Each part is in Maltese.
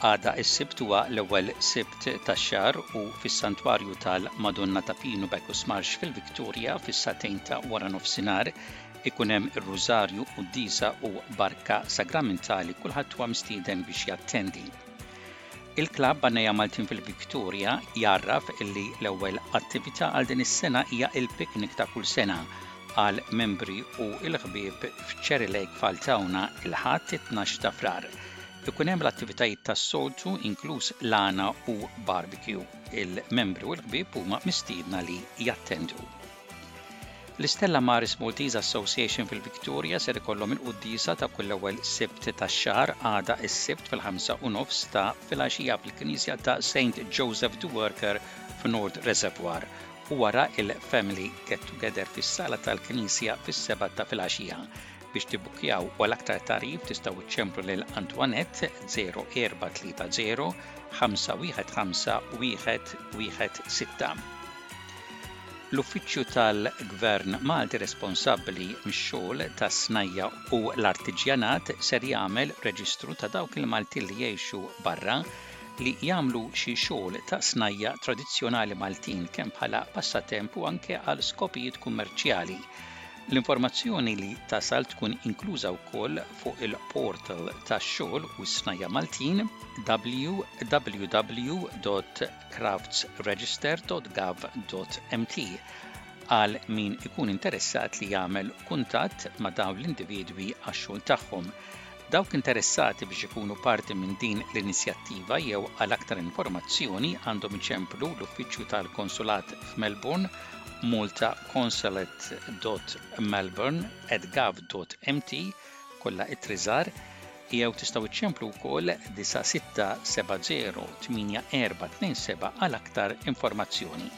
Għada is-Sibt huwa l-ewwel Sibt tax-xahar u fis-Santwarju tal-Madonna ta' Pinu Bacchus Marsh fil-Victoria fis-sagħtejn ta' wara nofsinhar ikun hemm ir-Rużarju, Quddiesa u Barka Sagramentali kulħadd huwa mistieden biex jattendi. Il-Klabb Għannejja Maltin fil-Victoria jgħarraf li l-ewwel attività għal din is-sena hija l-picnic ta' kull sena għal membri u l-ħbieb f'Cherry Lake f'Altona il-Ħadd it-tnax ta' Frar. Ikun hemm l-attivitajiet tas-soltu inkluż lagħna u barbecue. Il-membri u l-ħbieb huma mistiedna li jattendu. L-Stella Maris Maltese Association fil-Victoria ser ikollhom il-quddiesa ta' kull ewwel Sibt tax-xahar għada s-Sibt fil-ħamsa u nofs ta' filgħaxija fil-Knisja ta' Saint Joseph the Worker f'North Reservoir u wara il-Family Get Together fis-sala tal-Knisja fis-sebgħa ta' filgħaxija. Biex tibbukkjaw u għal aktar tagħrif tistgħu ċċemplu lil Antoinette 0430 515 116. L-Uffiċċju tal-Gvern Malti responsabbli mix-xogħol tas-snajja' u l-artiġjanat ser jagħmel reġistru ta' dawk il-Maltin li jgħixu barra li jagħmlu xi xogħol ta' snajja' tradizzjonali Maltin kemm bħala passatemp u anke għal skopijiet kummerċjali. L-informazzjoni li tasal tkun inkluża wkoll fuq il-portal tax-xogħol u s-snajja' Maltin www.gov.mt. craftsregister.gov.mt għal min ikun interessat li jagħmel kuntatt ma' dawn l-individwi għax-xogħol tagħhom. Dawk interessati biex ikunu parti minn din l-inizjattiva jew għal aktar informazzjoni għandhom iċemplu l-uffiċċju tal-konsulat f'Melbourne maltaconsulate.melbourne@gov.mt kollha ittri żgħar, jew tistgħu ċċemplu wkoll 9670842 għal aktar informazzjoni.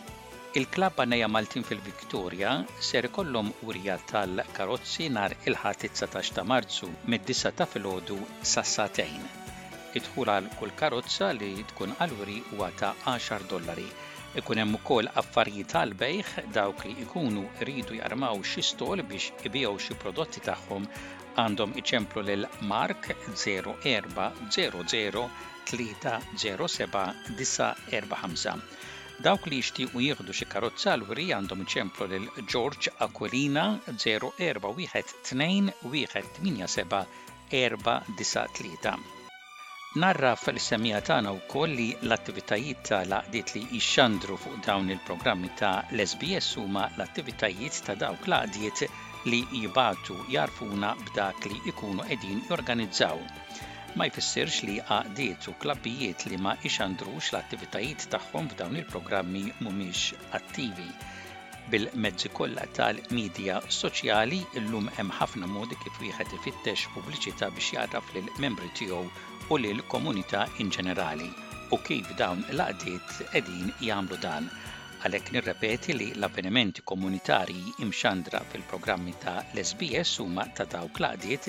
Il-Klabb Għannejja Maltin fil-Victoria ser ikollhom wirja tal-karozzi nhar il-Ħadd it-19 ta' Marzu mid-disgħa ta' filgħodu sas-sagħtejn. Id-dħul għal kull karozza li tkun għal wiri huwa ta' għaxar dollari, Ikun hemm ukoll affarijiet għall-bejgħ, dawk li jkunu jridu jarmaw xi stall biex ibigħu xi prodotti tagħhom għandhom iċemplu lil Mark 0400 307 945. Dawk li jixtiequ jieħdu xi karozza għal wiri għandhom iċemplu lil George Aquilina 0412 187 493. Ngħarraf lis-semmiegħa tagħna wkoll li l-attivitajiet ta' l-għaqdiet li jxandru fuq dawn il-programmi ta' l-SBS huma l-attivitajiet ta' dawk l-għaqdiet li jibagħtu jgħarrfuna b'dak li jkunu qegħdin jorganizzaw. Ma jfissirx li għaqdiet u klabbijiet li ma jxandrux l-attivitajiet tagħhom f'dawn il-programmi mhumiex attivi. Bil-mezzi kollha tal-midja soċjali, illum hemm ħafna modi kif wieħed ifittex pubbliċità biex jagħraf lill-membri tiegħu u lill-komunità in ġenerali, u kif dawn l-għaqdiet qegħdin jagħmlu dan. Għalhekk nirrepeti li l-avvenimenti komunitarji imxandra fil-programmi ta' l-SBS huma ta' dawk l-għaqdiet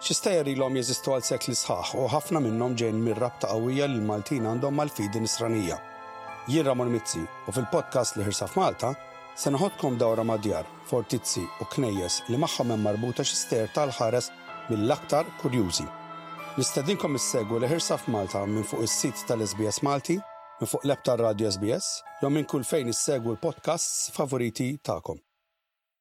Xi stejjer ilhom jeżistu għal sekli sħaħ u ħafna minnhom ġejjin mir-rabta qawwija li l-Maltin għandhom mal-fidi Nisranija. Jien Ramon Mizzi u fil-podcast L-Ħirsa f'Malta se naħodkom dawra ma' djar, fortizzi u knejjes li magħhom hemm marbuta xi stejjer tal-ħares mill-aktar kurjużi. Nistedinkom issegwu L-Ħirsa f'Malta minn fuq is-sit tal-SBS Malti, minn fuq l-app tar-radju SBS jew minn kull fejn issegwu l-podcasts favoriti tagħkom.